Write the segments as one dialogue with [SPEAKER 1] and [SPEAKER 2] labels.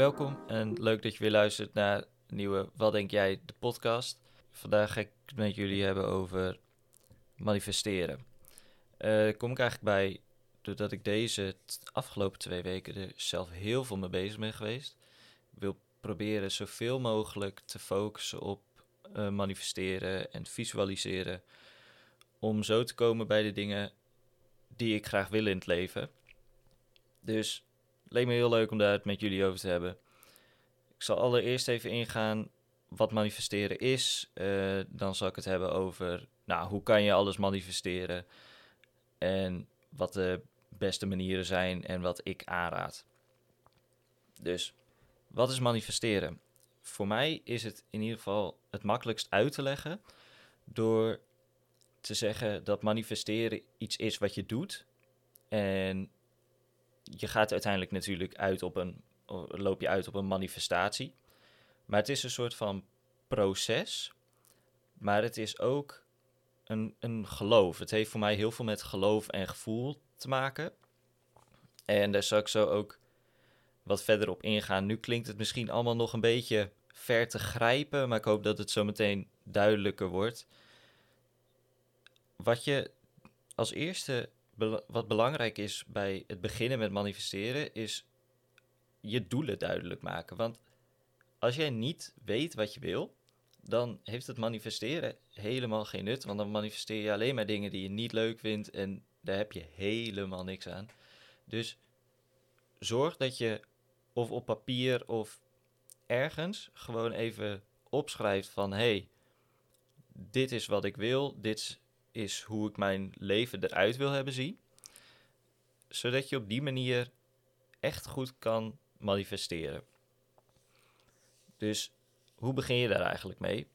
[SPEAKER 1] Welkom en leuk dat je weer luistert naar een nieuwe Wat Denk Jij, de podcast. Vandaag ga ik het met jullie hebben over manifesteren. Uh, kom ik eigenlijk bij doordat ik deze afgelopen twee weken er zelf heel veel mee bezig ben geweest. Wil proberen zoveel mogelijk te focussen op uh, manifesteren en visualiseren. Om zo te komen bij de dingen die ik graag wil in het leven. Dus leek me heel leuk om daar het met jullie over te hebben. Ik zal allereerst even ingaan wat manifesteren is. Uh, dan zal ik het hebben over nou, hoe kan je alles manifesteren. En wat de beste manieren zijn en wat ik aanraad. Dus, wat is manifesteren? Voor mij is het in ieder geval het makkelijkst uit te leggen door te zeggen dat manifesteren iets is wat je doet. En je gaat uiteindelijk natuurlijk uit op een, loop je uit op een manifestatie. Maar het is een soort van proces. Maar het is ook een, een geloof. Het heeft voor mij heel veel met geloof en gevoel te maken. En daar zal ik zo ook wat verder op ingaan. Nu klinkt het misschien allemaal nog een beetje ver te grijpen, maar ik hoop dat het zo meteen duidelijker wordt. Wat je als eerste, wat belangrijk is bij het beginnen met manifesteren, is je doelen duidelijk maken. Want als jij niet weet wat je wil, dan heeft het manifesteren helemaal geen nut. Want dan manifesteer je alleen maar dingen die je niet leuk vindt en daar heb je helemaal niks aan. Dus zorg dat je of op papier of ergens gewoon even opschrijft van hey, dit is wat ik wil, dit is hoe ik mijn leven eruit wil hebben zien. Zodat je op die manier echt goed kan manifesteren. Dus hoe begin je daar eigenlijk mee?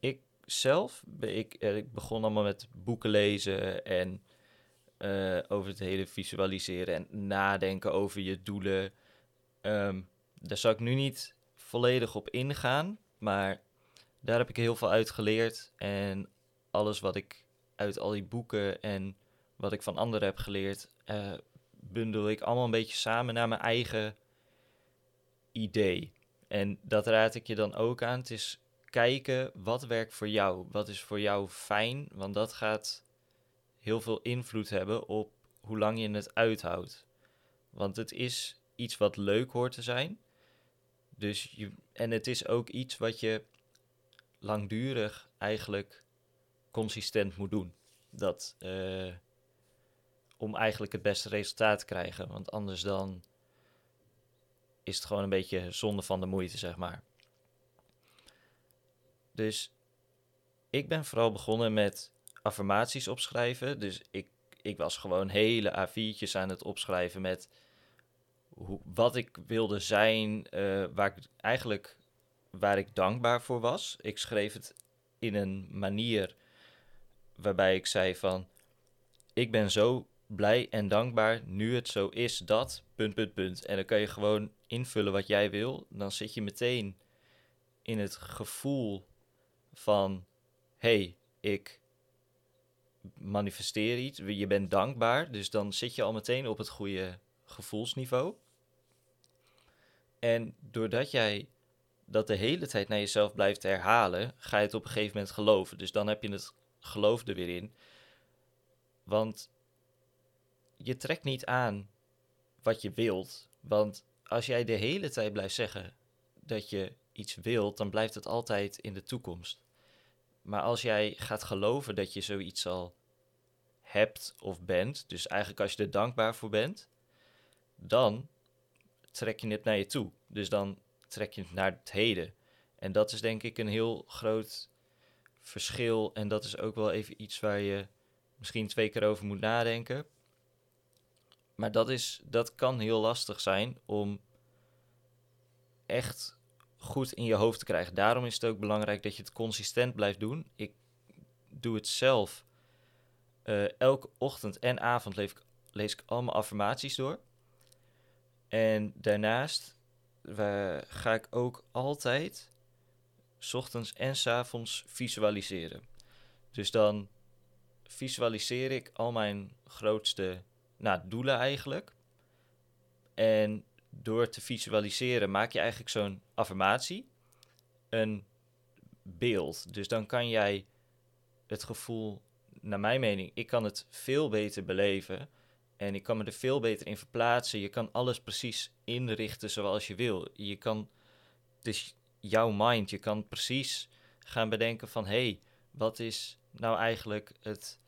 [SPEAKER 1] Ik zelf, ik, eh, ik begon allemaal met boeken lezen en uh, over het hele visualiseren en nadenken over je doelen. Um, daar zal ik nu niet volledig op ingaan, maar daar heb ik heel veel uit geleerd. En alles wat ik uit al die boeken en wat ik van anderen heb geleerd, uh, bundel ik allemaal een beetje samen naar mijn eigen idee. En dat raad ik je dan ook aan. Het is kijken wat werkt voor jou. Wat is voor jou fijn? Want dat gaat heel veel invloed hebben op hoe lang je het uithoudt. Want het is iets wat leuk hoort te zijn. Dus je, en het is ook iets wat je langdurig eigenlijk consistent moet doen. Dat, uh, om eigenlijk het beste resultaat te krijgen. Want anders dan is het gewoon een beetje zonde van de moeite, zeg maar. Dus ik ben vooral begonnen met affirmaties opschrijven. Dus ik, ik was gewoon hele A4'tjes aan het opschrijven met hoe, wat ik wilde zijn, uh, waar ik eigenlijk waar ik dankbaar voor was. Ik schreef het in een manier waarbij ik zei van ik ben zo blij en dankbaar nu het zo is dat punt punt punt en dan kan je gewoon invullen wat jij wil. Dan zit je meteen in het gevoel van hey, ik manifesteer iets, je bent dankbaar, dus dan zit je al meteen op het goede gevoelsniveau. En doordat jij dat de hele tijd naar jezelf blijft herhalen, ga je het op een gegeven moment geloven. Dus dan heb je het geloof er weer in. Want je trekt niet aan wat je wilt. Want als jij de hele tijd blijft zeggen dat je iets wilt, dan blijft het altijd in de toekomst. Maar als jij gaat geloven dat je zoiets al hebt of bent, dus eigenlijk als je er dankbaar voor bent, dan trek je het naar je toe. Dus dan trek je het naar het heden. En dat is denk ik een heel groot verschil. En dat is ook wel even iets waar je misschien twee keer over moet nadenken. Maar dat, is, dat kan heel lastig zijn om echt goed in je hoofd te krijgen. Daarom is het ook belangrijk dat je het consistent blijft doen. Ik doe het zelf. Uh, elke ochtend en avond lees ik, lees ik allemaal affirmaties door. En daarnaast ga ik ook altijd, ochtends en s avonds, visualiseren. Dus dan visualiseer ik al mijn grootste nou, doelen eigenlijk. En door te visualiseren maak je eigenlijk zo'n affirmatie een beeld. Dus dan kan jij het gevoel, naar mijn mening, ik kan het veel beter beleven. En ik kan me er veel beter in verplaatsen. Je kan alles precies inrichten zoals je wil. Je kan, is jouw mind. Je kan precies gaan bedenken van, hé, hey, wat is nou eigenlijk het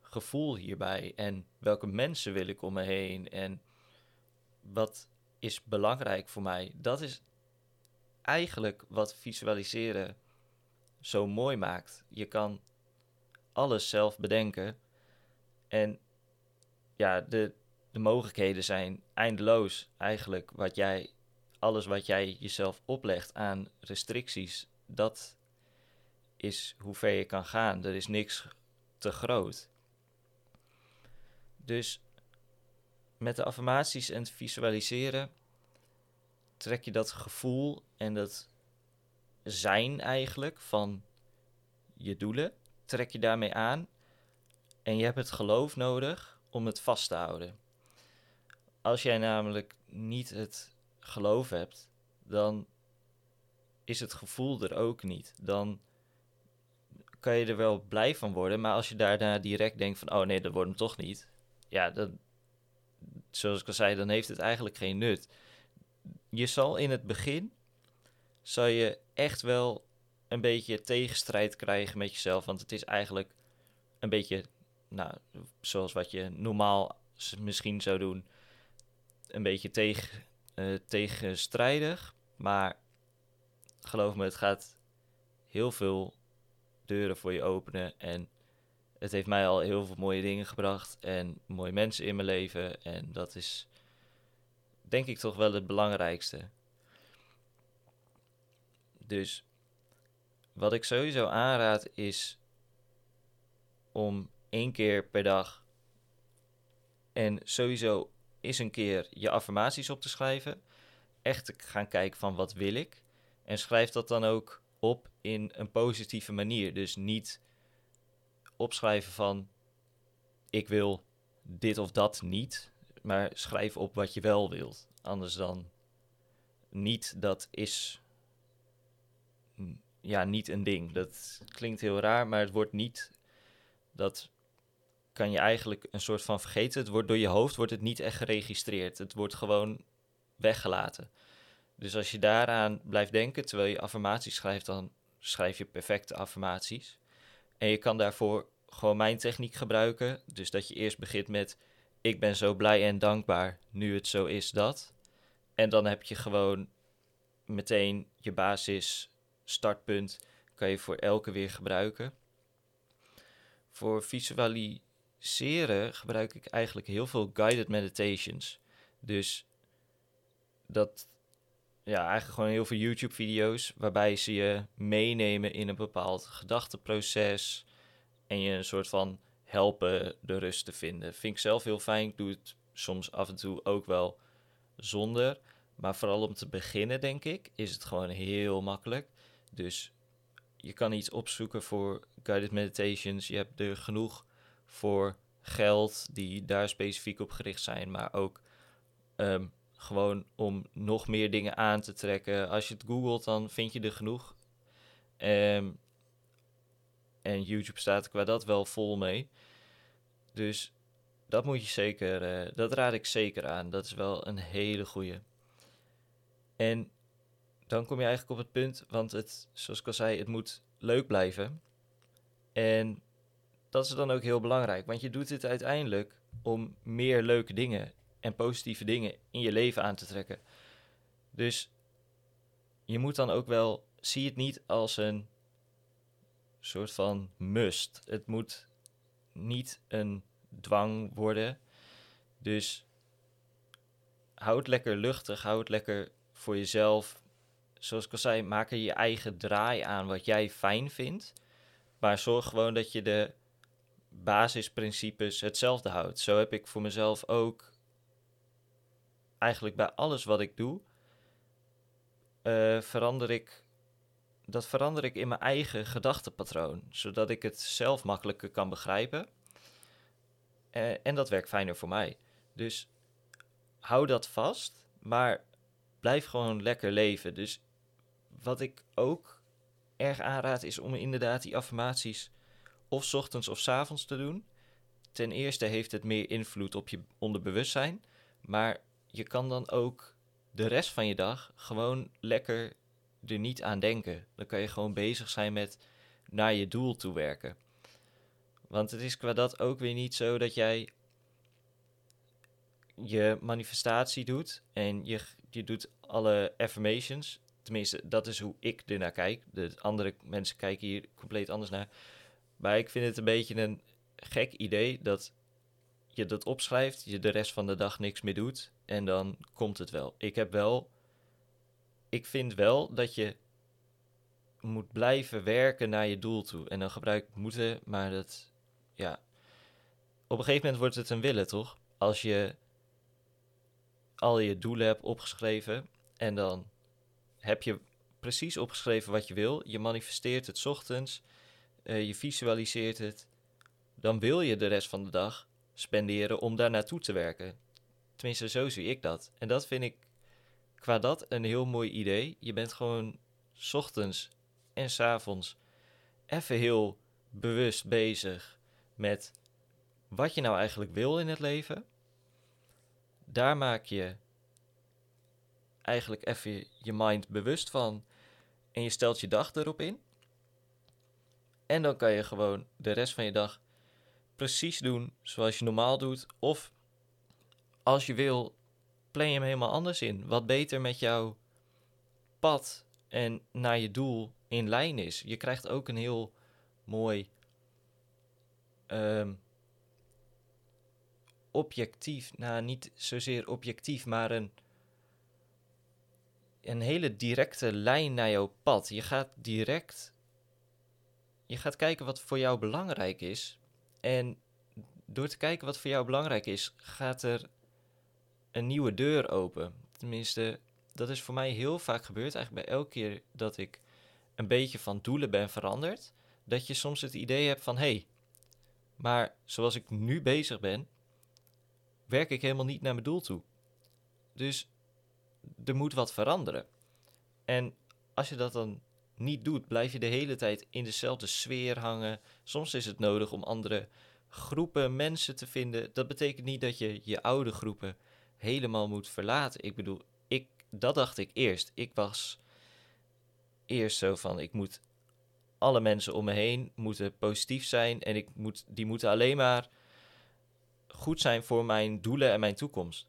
[SPEAKER 1] gevoel hierbij? En welke mensen wil ik om me heen? En wat is belangrijk voor mij? Dat is eigenlijk wat visualiseren zo mooi maakt. Je kan alles zelf bedenken. En ja, de, de mogelijkheden zijn eindeloos eigenlijk. Wat jij, alles wat jij jezelf oplegt aan restricties, dat is hoe ver je kan gaan. Er is niks te groot. Dus met de affirmaties en het visualiseren trek je dat gevoel en dat zijn eigenlijk van je doelen, trek je daarmee aan en je hebt het geloof nodig om het vast te houden. Als jij namelijk niet het geloof hebt, dan is het gevoel er ook niet. Dan kan je er wel blij van worden, maar als je daarna direct denkt van, oh nee, dat wordt hem toch niet. Ja, dan, zoals ik al zei, dan heeft het eigenlijk geen nut. Je zal in het begin, zal je echt wel een beetje tegenstrijd krijgen met jezelf, want het is eigenlijk een beetje, nou, zoals wat je normaal misschien zou doen, een beetje tegen, tegenstrijdig. Maar geloof me, het gaat heel veel deuren voor je openen. En het heeft mij al heel veel mooie dingen gebracht en mooie mensen in mijn leven. En dat is denk ik toch wel het belangrijkste. Dus wat ik sowieso aanraad is om één keer per dag en sowieso is een keer je affirmaties op te schrijven. Echt te gaan kijken van wat wil ik. En schrijf dat dan ook op in een positieve manier. Dus niet opschrijven van ik wil dit of dat niet, maar schrijf op wat je wel wilt. Anders dan niet, dat is ja, niet een ding. Dat klinkt heel raar, maar het wordt niet, dat kan je eigenlijk een soort van vergeten. Het wordt door je hoofd wordt het niet echt geregistreerd. Het wordt gewoon weggelaten. Dus als je daaraan blijft denken terwijl je affirmaties schrijft, dan schrijf je perfecte affirmaties. En je kan daarvoor gewoon mijn techniek gebruiken. Dus dat je eerst begint met: Ik ben zo blij en dankbaar nu het zo is dat. En dan heb je gewoon meteen je basis startpunt. Kan je voor elke weer gebruiken. Voor visualiseren gebruik ik eigenlijk heel veel guided meditations. Dus dat ja, eigenlijk gewoon heel veel YouTube-video's waarbij ze je meenemen in een bepaald gedachteproces en je een soort van helpen de rust te vinden. Vind ik zelf heel fijn. Ik doe het soms af en toe ook wel zonder. Maar vooral om te beginnen, denk ik, is het gewoon heel makkelijk. Dus je kan iets opzoeken voor guided meditations. Je hebt er genoeg voor geld die daar specifiek op gericht zijn, maar ook ehm, gewoon om nog meer dingen aan te trekken. Als je het googelt, dan vind je er genoeg. Um, en YouTube staat qua dat wel vol mee. Dus dat moet je zeker, uh, dat raad ik zeker aan. Dat is wel een hele goede. En dan kom je eigenlijk op het punt, want het, zoals ik al zei, het moet leuk blijven. En dat is dan ook heel belangrijk, want je doet dit uiteindelijk om meer leuke dingen en positieve dingen in je leven aan te trekken. Dus je moet dan ook wel, zie het niet als een soort van must. Het moet niet een dwang worden. Dus houd lekker luchtig, houd lekker voor jezelf. Zoals ik al zei, maak er je eigen draai aan wat jij fijn vindt. Maar zorg gewoon dat je de basisprincipes hetzelfde houdt. Zo heb ik voor mezelf ook eigenlijk bij alles wat ik doe, uh, verander ik. Dat verander ik in mijn eigen gedachtenpatroon, zodat ik het zelf makkelijker kan begrijpen. Uh, en dat werkt fijner voor mij. Dus hou dat vast. Maar blijf gewoon lekker leven. Dus wat ik ook erg aanraad is om inderdaad die affirmaties of 's ochtends of 's avonds te doen. Ten eerste heeft het meer invloed op je onderbewustzijn. Maar je kan dan ook de rest van je dag gewoon lekker er niet aan denken. Dan kan je gewoon bezig zijn met naar je doel toe werken. Want het is qua dat ook weer niet zo dat jij je manifestatie doet en je, je doet alle affirmations. Tenminste, dat is hoe ik ernaar kijk. De andere mensen kijken hier compleet anders naar. Maar ik vind het een beetje een gek idee dat je dat opschrijft, je de rest van de dag niks meer doet en dan komt het wel. Ik heb wel, ik vind wel dat je moet blijven werken naar je doel toe. En dan gebruik ik moeten, maar dat, ja. Op een gegeven moment wordt het een willen, toch? Als je al je doelen hebt opgeschreven en dan heb je precies opgeschreven wat je wil. Je manifesteert het ochtends, uh, je visualiseert het. Dan wil je de rest van de dag spenderen om daar naartoe te werken. Tenminste, zo zie ik dat. En dat vind ik qua dat een heel mooi idee. Je bent gewoon s ochtends en s avonds even heel bewust bezig met wat je nou eigenlijk wil in het leven. Daar maak je eigenlijk even je mind bewust van en je stelt je dag erop in. En dan kan je gewoon de rest van je dag precies doen zoals je normaal doet. Of als je wil, plan je hem helemaal anders in. Wat beter met jouw pad en naar je doel in lijn is. Je krijgt ook een heel mooi um, objectief, nou niet zozeer objectief, maar een, een hele directe lijn naar jouw pad. Je gaat direct, je gaat kijken wat voor jou belangrijk is. En door te kijken wat voor jou belangrijk is, gaat er een nieuwe deur open. Tenminste, dat is voor mij heel vaak gebeurd. Eigenlijk bij elke keer dat ik een beetje van doelen ben veranderd. Dat je soms het idee hebt van hé, hey, maar zoals ik nu bezig ben, werk ik helemaal niet naar mijn doel toe. Dus er moet wat veranderen. En als je dat dan niet doet, blijf je de hele tijd in dezelfde sfeer hangen. Soms is het nodig om andere groepen mensen te vinden. Dat betekent niet dat je je oude groepen helemaal moet verlaten. Ik bedoel, ik, dat dacht ik eerst. Ik was eerst zo van, ik moet alle mensen om me heen moeten positief zijn en ik moet, die moeten alleen maar goed zijn voor mijn doelen en mijn toekomst.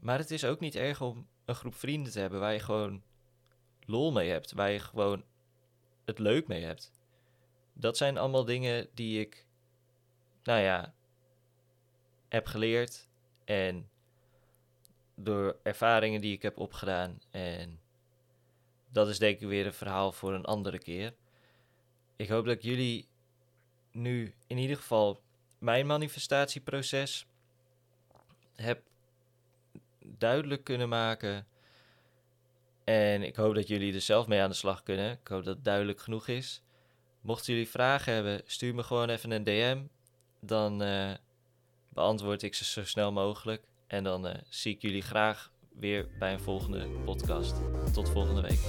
[SPEAKER 1] Maar het is ook niet erg om een groep vrienden te hebben waar je gewoon lol mee hebt, waar je gewoon het leuk mee hebt. Dat zijn allemaal dingen die ik, nou ja, heb geleerd en door ervaringen die ik heb opgedaan. En dat is denk ik weer een verhaal voor een andere keer. Ik hoop dat jullie nu in ieder geval mijn manifestatieproces heb duidelijk kunnen maken en ik hoop dat jullie er zelf mee aan de slag kunnen. Ik hoop dat het duidelijk genoeg is. Mochten jullie vragen hebben, stuur me gewoon even een DM. Dan uh, beantwoord ik ze zo snel mogelijk. En dan uh, zie ik jullie graag weer bij een volgende podcast. Tot volgende week.